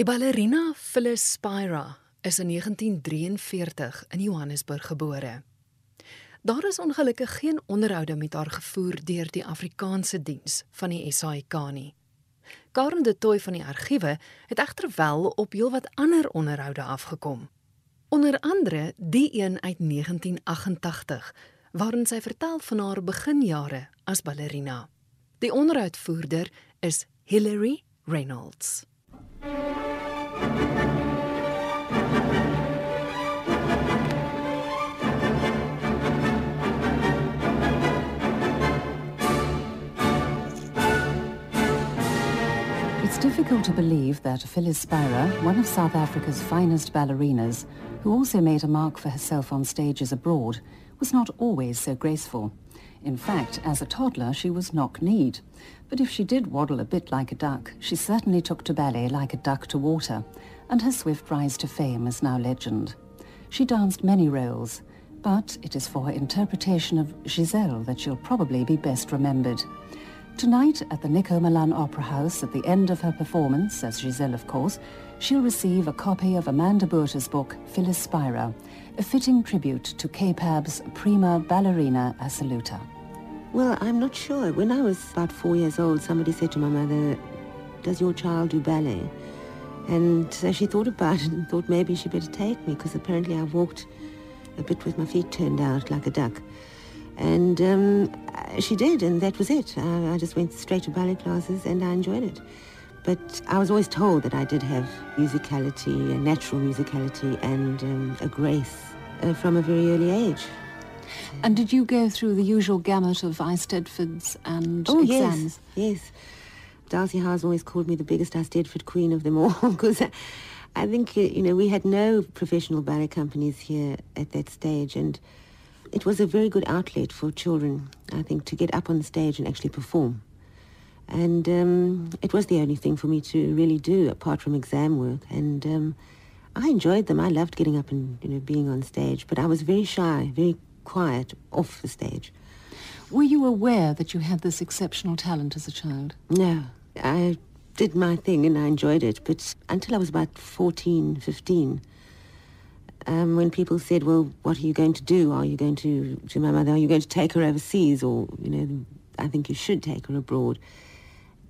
Die ballerina Phyllis Spira is in 1943 in Johannesburg gebore. Daar is ongelukkig geen onderhoude met haar gevoer deur die Afrikaanse diens van die SAIK nie. Karen de Tooi van die argiewe het egter wel op heelwat ander onderhoude afgekom. Onder andere die een uit 1988 waarin sy vertel van haar beginjare as ballerina. Die onderhoudvoerder is Hilary Reynolds. Difficult to believe that Phyllis Spira, one of South Africa's finest ballerinas, who also made a mark for herself on stages abroad, was not always so graceful. In fact, as a toddler, she was knock-kneed. But if she did waddle a bit like a duck, she certainly took to ballet like a duck to water, and her swift rise to fame is now legend. She danced many roles, but it is for her interpretation of Giselle that she'll probably be best remembered. Tonight at the Nico Malan Opera House, at the end of her performance, as Giselle of course, she'll receive a copy of Amanda Botha's book, Phyllis Spira, a fitting tribute to CAPAB's prima ballerina assoluta. Well, I'm not sure. When I was about four years old, somebody said to my mother, does your child do ballet? And so she thought about it and thought maybe she'd better take me because apparently I walked a bit with my feet turned out like a duck. And um, she did, and that was it. I, I just went straight to ballet classes and I enjoyed it. But I was always told that I did have musicality, a natural musicality, and um, a grace uh, from a very early age. And did you go through the usual gamut of Eisteddfods and Oh, exams? yes, yes. Dulcie Howes always called me the biggest Eisteddfod queen of them all because I, I think, uh, you know, we had no professional ballet companies here at that stage and it was a very good outlet for children, I think, to get up on the stage and actually perform. And um, it was the only thing for me to really do apart from exam work. And um, I enjoyed them. I loved getting up and you know being on stage, but I was very shy, very quiet off the stage. Were you aware that you had this exceptional talent as a child? No, I did my thing and I enjoyed it, but until I was about 14, 15, um, when people said, well, what are you going to do? Are you going to, to my mother, are you going to take her overseas? Or, you know, I think you should take her abroad.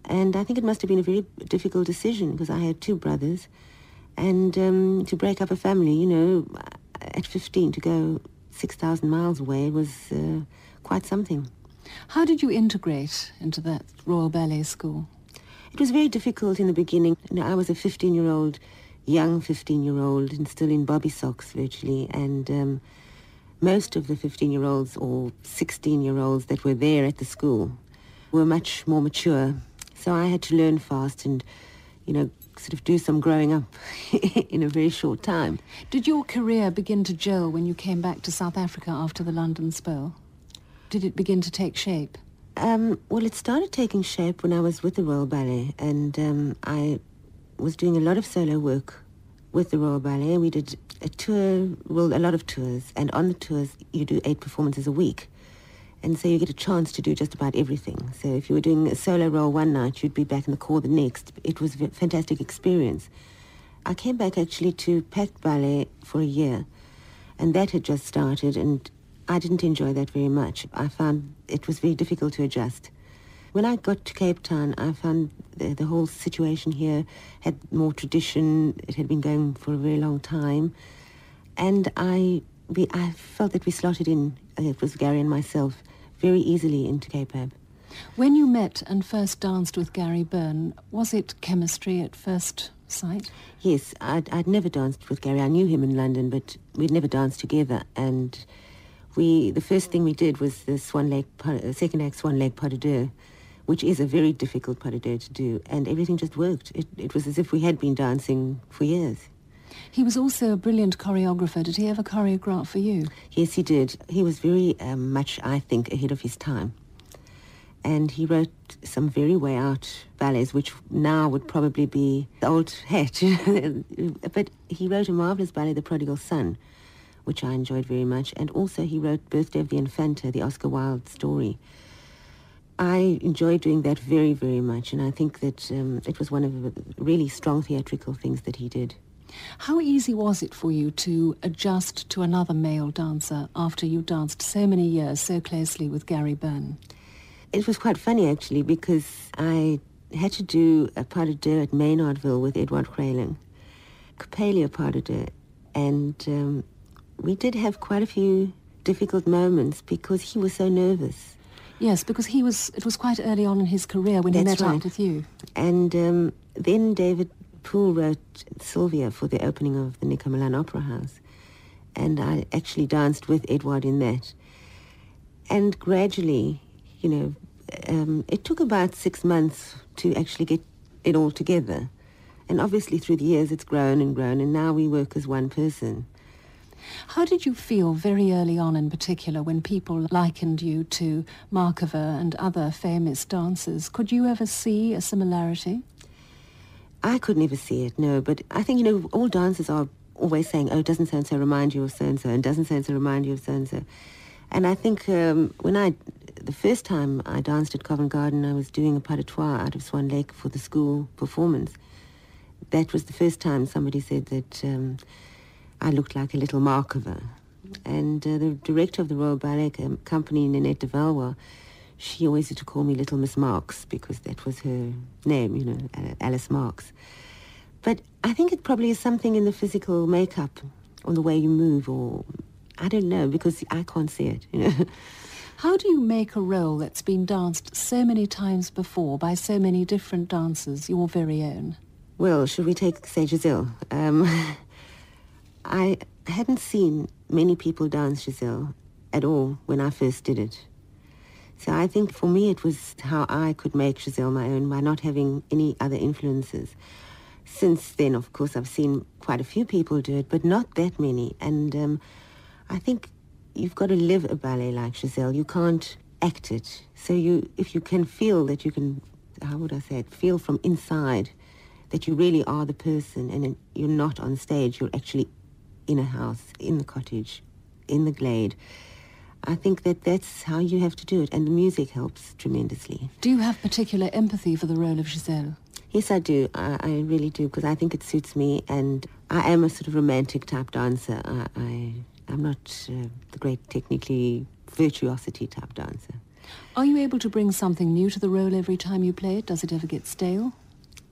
And I think it must have been a very difficult decision because I had two brothers. And um, to break up a family, you know, at 15 to go 6,000 miles away was uh, quite something. How did you integrate into that Royal Ballet School? It was very difficult in the beginning. You know, I was a 15-year-old, young 15-year-old, and still in bobby socks virtually. And um, most of the 15-year-olds or 16-year-olds that were there at the school were much more mature. So I had to learn fast and, you know, sort of do some growing up in a very short time. Did your career begin to gel when you came back to South Africa after the London spell? Did it begin to take shape? Um, well, it started taking shape when I was with the Royal Ballet, and um, I was doing a lot of solo work with the Royal Ballet. We did a tour, well, a lot of tours, and on the tours, you do eight performances a week. And so you get a chance to do just about everything. So if you were doing a solo role one night, you'd be back in the corps the next. It was a fantastic experience. I came back actually to Pact Ballet for a year, and that had just started, and I didn't enjoy that very much. I found it was very difficult to adjust. When I got to Cape Town, I found the, the whole situation here had more tradition. It had been going for a very long time. And I, we, I felt that we slotted in, uh, it was Gary and myself, very easily into CAPAB. When you met and first danced with Gary Burne, was it chemistry at first sight? Yes, I'd, I'd never danced with Gary. I knew him in London, but we'd never danced together. And we, the first thing we did was the Swan Lake, pas- uh, second act Swan Lake pas de deux, which is a very difficult pas de deux to do. And everything just worked. It, it was as if we had been dancing for years. He was also a brilliant choreographer. Did he ever choreograph for you? Yes, he did. He was very um, much, I think, ahead of his time. And he wrote some very way out ballets, which now would probably be the old hat. but he wrote a marvelous ballet, The Prodigal Son, which I enjoyed very much. And also he wrote Birthday of the Infanta, the Oscar Wilde story. I enjoyed doing that very, very much, and I think that um, it was one of the really strong theatrical things that he did. How easy was it for you to adjust to another male dancer after you danced so many years so closely with Gary Burne? It was quite funny, actually, because I had to do a pas de deux at Maynardville with Edward Greyling, Coppelia pas de deux, and um, we did have quite a few difficult moments because he was so nervous. Yes, because he was. It was quite early on in his career when That's he met right. up with you. And um, then David Poole wrote Sylvia for the opening of the Nico Malan Opera House. And I actually danced with Edward in that. And gradually, you know, um, it took about six months to actually get it all together. And obviously through the years it's grown and grown and now we work as one person. How did you feel very early on in particular when people likened you to Markova and other famous dancers? Could you ever see a similarity? I could never see it, no. But I think, you know, all dancers are always saying, oh, doesn't so-and-so remind you of so-and-so, and doesn't so-and-so remind you of so-and-so. And I think um, when I, the first time I danced at Covent Garden, I was doing a pas de trois out of Swan Lake for the school performance. That was the first time somebody said that um, I looked like a little Markova. And uh, the director of the Royal Ballet Company, Ninette de Valois, she always used to call me Little Miss Marks because that was her name, you know, Alice Marks. But I think it probably is something in the physical makeup or the way you move or I don't know because I can't see it, you know. How do you make a role that's been danced so many times before by so many different dancers, your very own? Well, should we take say Giselle? Um, I hadn't seen many people dance Giselle at all when I first did it. So I think for me it was how I could make Giselle my own by not having any other influences. Since then, of course, I've seen quite a few people do it, but not that many. And um, I think you've got to live a ballet like Giselle. You can't act it. So you, if you can feel that you can, how would I say it, feel from inside that you really are the person and you're not on stage, you're actually in a house, in the cottage, in the glade. I think that that's how you have to do it, and the music helps tremendously. Do you have particular empathy for the role of Giselle? Yes, I do. I, I really do, because I think it suits me, and I am a sort of romantic type dancer. I, I, I'm not uh, the great technically virtuosity type dancer. Are you able to bring something new to the role every time you play it? Does it ever get stale?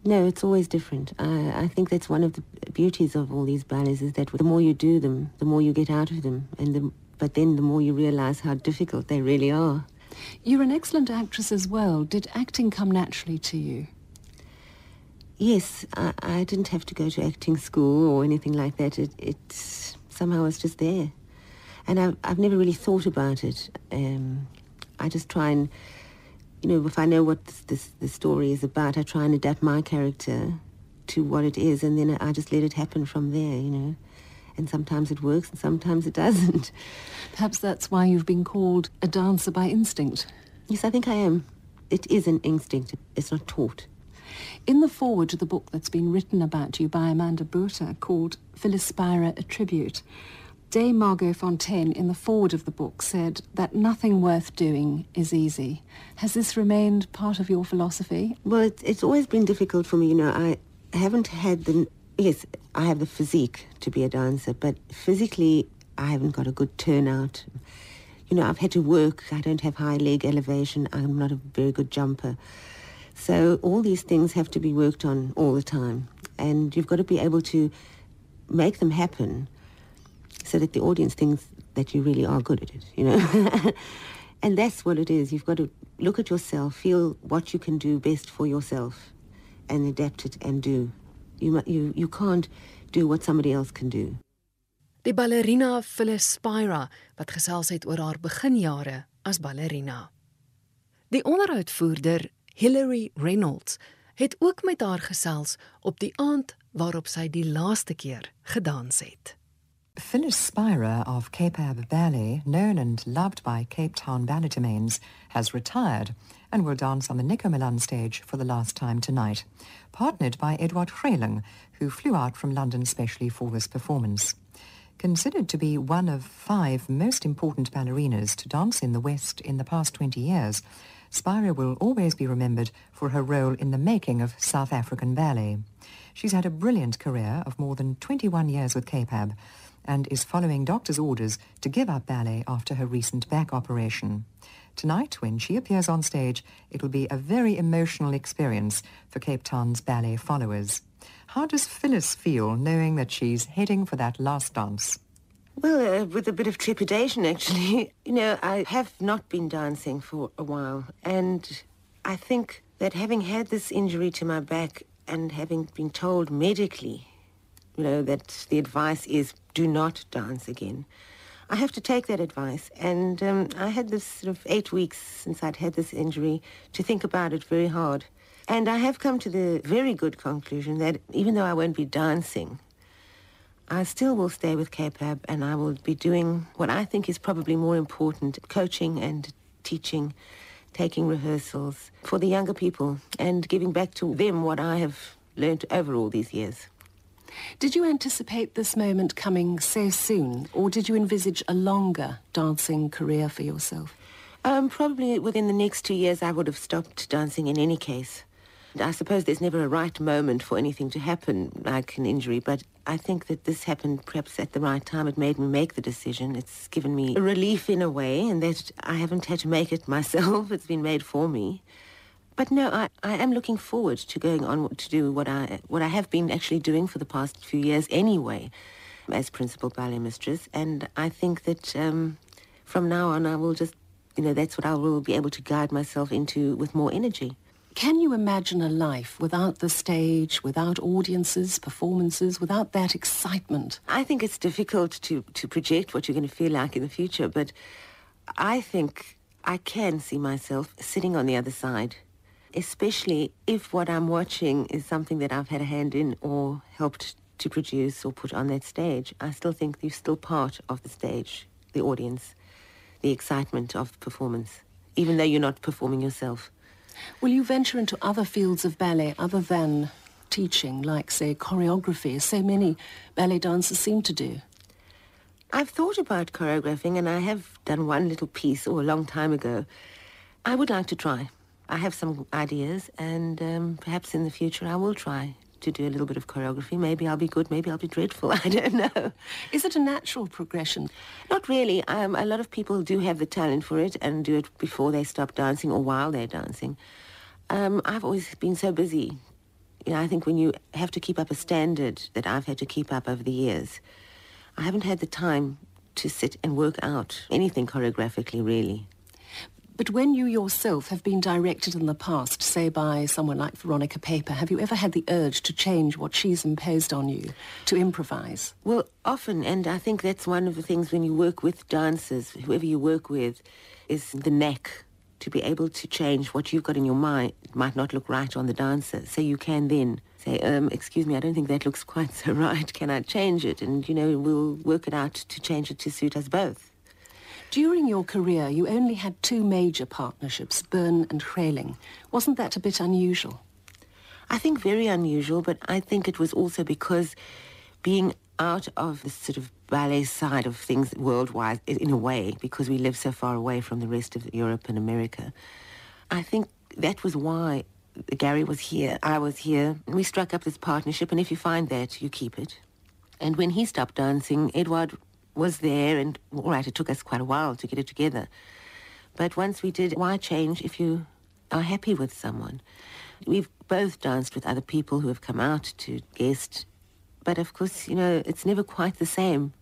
No, it's always different. I, I think that's one of the beauties of all these ballets is that the more you do them, the more you get out of them, and the, but then the more you realize how difficult they really are. You're an excellent actress as well. Did acting come naturally to you? Yes, I, I didn't have to go to acting school or anything like that. It, it somehow was just there, and I've I've never really thought about it. Um, I just try and, you know, if I know what this, this the story is about, I try and adapt my character to what it is, and then I just let it happen from there. You know, and sometimes it works, and sometimes it doesn't. Perhaps that's why you've been called a dancer by instinct. Yes, I think I am. It is an instinct. It's not taught. In the foreword to the book that's been written about you by Amanda Botha called Phyllis Spira, A Tribute, Dame Margot Fonteyn in the foreword of the book said that nothing worth doing is easy. Has this remained part of your philosophy? Well, it, it's always been difficult for me. You know, I haven't had the yes, I have the physique to be a dancer, but physically, I haven't got a good turnout. You know, I've had to work. I don't have high leg elevation. I'm not a very good jumper. So all these things have to be worked on all the time, and you've got to be able to make them happen so that the audience thinks that you really are good at it, you know. and that's what it is. You've got to look at yourself, feel what you can do best for yourself, and adapt it and do. You, you, you can't do what somebody else can do. Die ballerina Phyllis Spira wat gesels het oor haar beginjare as ballerina. Die onderhoudvoerder Hilary Reynolds het ook met haar gesels op die aand waarop sy die laaste keer gedans het. Phyllis Spira of CAPAB Ballet, known and loved by Cape Town ballet has retired and will dance on the Nico Malan stage for the last time tonight, partnered by Eduard Greyling, who flew out from London specially for this performance. Considered to be one of five most important ballerinas to dance in the West in the past 20 years, Spira will always be remembered for her role in the making of South African ballet. She's had a brilliant career of more than 21 years with CAPAB and is following doctor's orders to give up ballet after her recent back operation. Tonight, when she appears on stage, it will be a very emotional experience for Cape Town's ballet followers. How does Phyllis feel knowing that she's heading for that last dance? Well, uh, with a bit of trepidation, actually. You know, I have not been dancing for a while, and I think that having had this injury to my back and having been told medically, you know, that the advice is do not dance again, I have to take that advice. And um, I had this sort of eight weeks since I'd had this injury to think about it very hard. And I have come to the very good conclusion that even though I won't be dancing, I still will stay with CAPAB and I will be doing what I think is probably more important, coaching and teaching, taking rehearsals for the younger people and giving back to them what I have learned over all these years. Did you anticipate this moment coming so soon, or did you envisage a longer dancing career for yourself? Um, probably within the next two years I would have stopped dancing in any case. I suppose there's never a right moment for anything to happen, like an injury, but I think that this happened perhaps at the right time. It made me make the decision. It's given me a relief in a way, and that I haven't had to make it myself. It's been made for me. But no, I, I am looking forward to going on to do what I what I have been actually doing for the past few years anyway, as principal ballet mistress. And I think that um, from now on, I will just, you know, that's what I will be able to guide myself into with more energy. Can you imagine a life without the stage, without audiences, performances, without that excitement? I think it's difficult to, to project what you're going to feel like in the future, but I think I can see myself sitting on the other side especially if what I'm watching is something that I've had a hand in or helped to produce or put on that stage. I still think you're still part of the stage, the audience, the excitement of the performance, even though you're not performing yourself. Will you venture into other fields of ballet other than teaching, like, say, choreography, as so many ballet dancers seem to do? I've thought about choreographing, and I have done one little piece, or oh, a long time ago. I would like to try. I have some ideas, and um, perhaps in the future I will try to do a little bit of choreography. Maybe I'll be good, maybe I'll be dreadful. I don't know. Is it a natural progression? Not really. Um, a lot of people do have the talent for it and do it before they stop dancing or while they're dancing. Um, I've always been so busy. You know, I think when you have to keep up a standard that I've had to keep up over the years, I haven't had the time to sit and work out anything choreographically, really. But when you yourself have been directed in the past, say by someone like Veronica Paeper, have you ever had the urge to change what she's imposed on you, to improvise? Well, often, and I think that's one of the things when you work with dancers, whoever you work with, is the knack to be able to change what you've got in your mind. Might not look right on the dancer, so you can then say, um, excuse me, I don't think that looks quite so right. Can I change it? And, you know, we'll work it out to change it to suit us both. During your career, you only had two major partnerships, Burne and Greyling. Wasn't that a bit unusual? I think very unusual, but I think it was also because being out of the sort of ballet side of things worldwide, in a way, because we live so far away from the rest of Europe and America, I think that was why Gary was here, I was here. We struck up this partnership, and if you find that, you keep it. And when he stopped dancing, Edouard was there, and all right, it took us quite a while to get it together. But once we did, why change if you are happy with someone? We've both danced with other people who have come out to guest, but of course, you know, it's never quite the same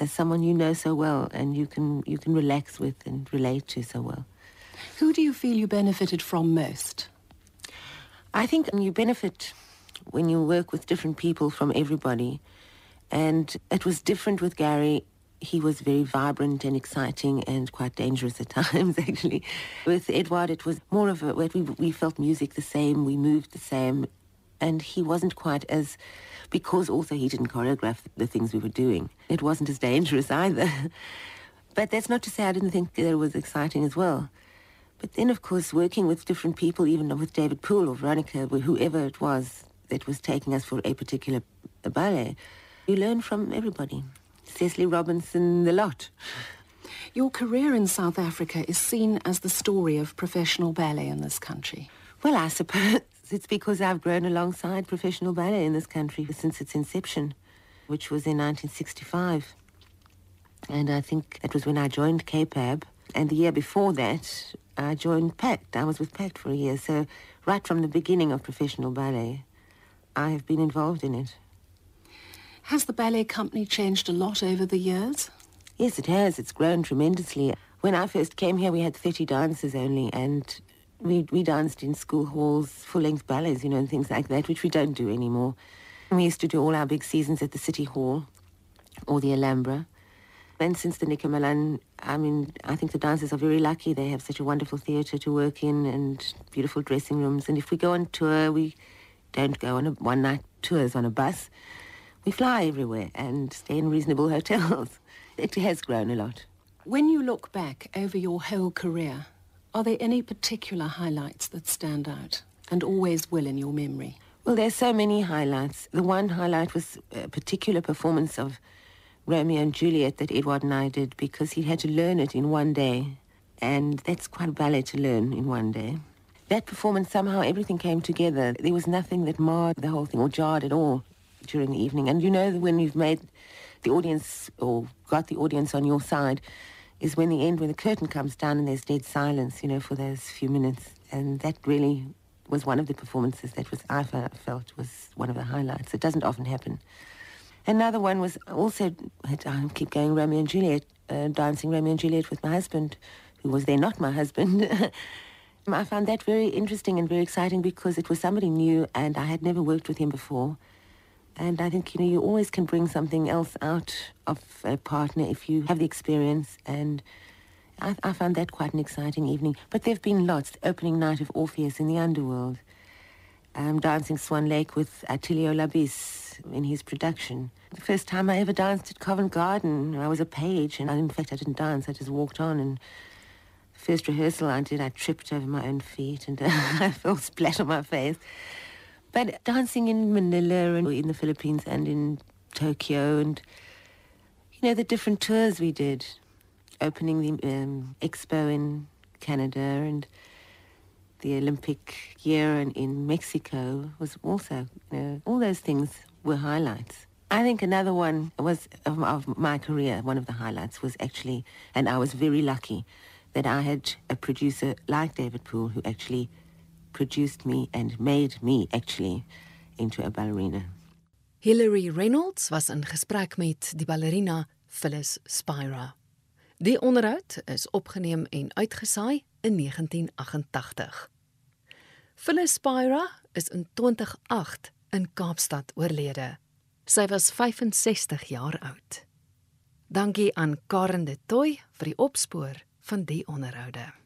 as someone you know so well and you can you can relax with and relate to so well. Who do you feel you benefited from most? I think you benefit when you work with different people from everybody. And it was different with Gary he was very vibrant and exciting and quite dangerous at times, actually. With Edward, it was more of a, we, we felt music the same, we moved the same, and he wasn't quite as, because also he didn't choreograph the things we were doing. It wasn't as dangerous either. but that's not to say I didn't think that it was exciting as well. But then, of course, working with different people, even with David Poole or Veronica, whoever it was that was taking us for a particular ballet, you learn from everybody. Cecily Robinson, the lot. Your career in South Africa is seen as the story of professional ballet in this country. Well, I suppose it's because I've grown alongside professional ballet in this country since its inception, which was in 1965. And I think that was when I joined CAPAB. And the year before that, I joined PACT. I was with PACT for a year. So right from the beginning of professional ballet, I have been involved in it. Has the ballet company changed a lot over the years? Yes, it has. It's grown tremendously. When I first came here, we had 30 dancers only, and we, we danced in school halls, full-length ballets, you know, and things like that, which we don't do anymore. We used to do all our big seasons at the City Hall or the Alhambra. And since the Nico Malan, I mean, I think the dancers are very lucky. They have such a wonderful theatre to work in and beautiful dressing rooms. And if we go on tour, we don't go on a one-night tours on a bus. We fly everywhere and stay in reasonable hotels. It has grown a lot. When you look back over your whole career, are there any particular highlights that stand out and always will in your memory? Well, there's so many highlights. The one highlight was a particular performance of Romeo and Juliet that Edward and I did because he had to learn it in one day. And that's quite a ballet to learn in one day. That performance, somehow everything came together. There was nothing that marred the whole thing or jarred at all during the evening. And you know when you've made the audience or got the audience on your side is when the end, when the curtain comes down and there's dead silence, you know, for those few minutes. And that really was one of the performances that was I felt was one of the highlights. It doesn't often happen. Another one was also, I keep going, Romeo and Juliet, uh, dancing Romeo and Juliet with my husband, who was then not my husband. I found that very interesting and very exciting because it was somebody new and I had never worked with him before. And I think, you know, you always can bring something else out of a partner if you have the experience. And I, I found that quite an exciting evening. But there have been lots. The opening night of Orpheus in the Underworld. Um, dancing Swan Lake with Attilio Labis in his production. The first time I ever danced at Covent Garden, I was a page, and I, in fact I didn't dance, I just walked on. And the first rehearsal I did, I tripped over my own feet, and uh, I fell splat on my face. But dancing in Manila and in the Philippines and in Tokyo and, you know, the different tours we did, opening the um, expo in Canada and the Olympic year in, in Mexico was also, you know, all those things were highlights. I think another one was of, of my career, one of the highlights was actually, and I was very lucky that I had a producer like David Poole who actually produced me and made me actually into a ballerina. Hilary Reynolds was in gesprek met die ballerina Phyllis Spira. Die onderhoud is opgeneem en uitgesaai in 1988. Phyllis Spira is in 2008 in Kaapstad oorlede. Sy was 65 jaar oud. Dankie aan Karen de Tooi vir die opspoor van die onderhoude.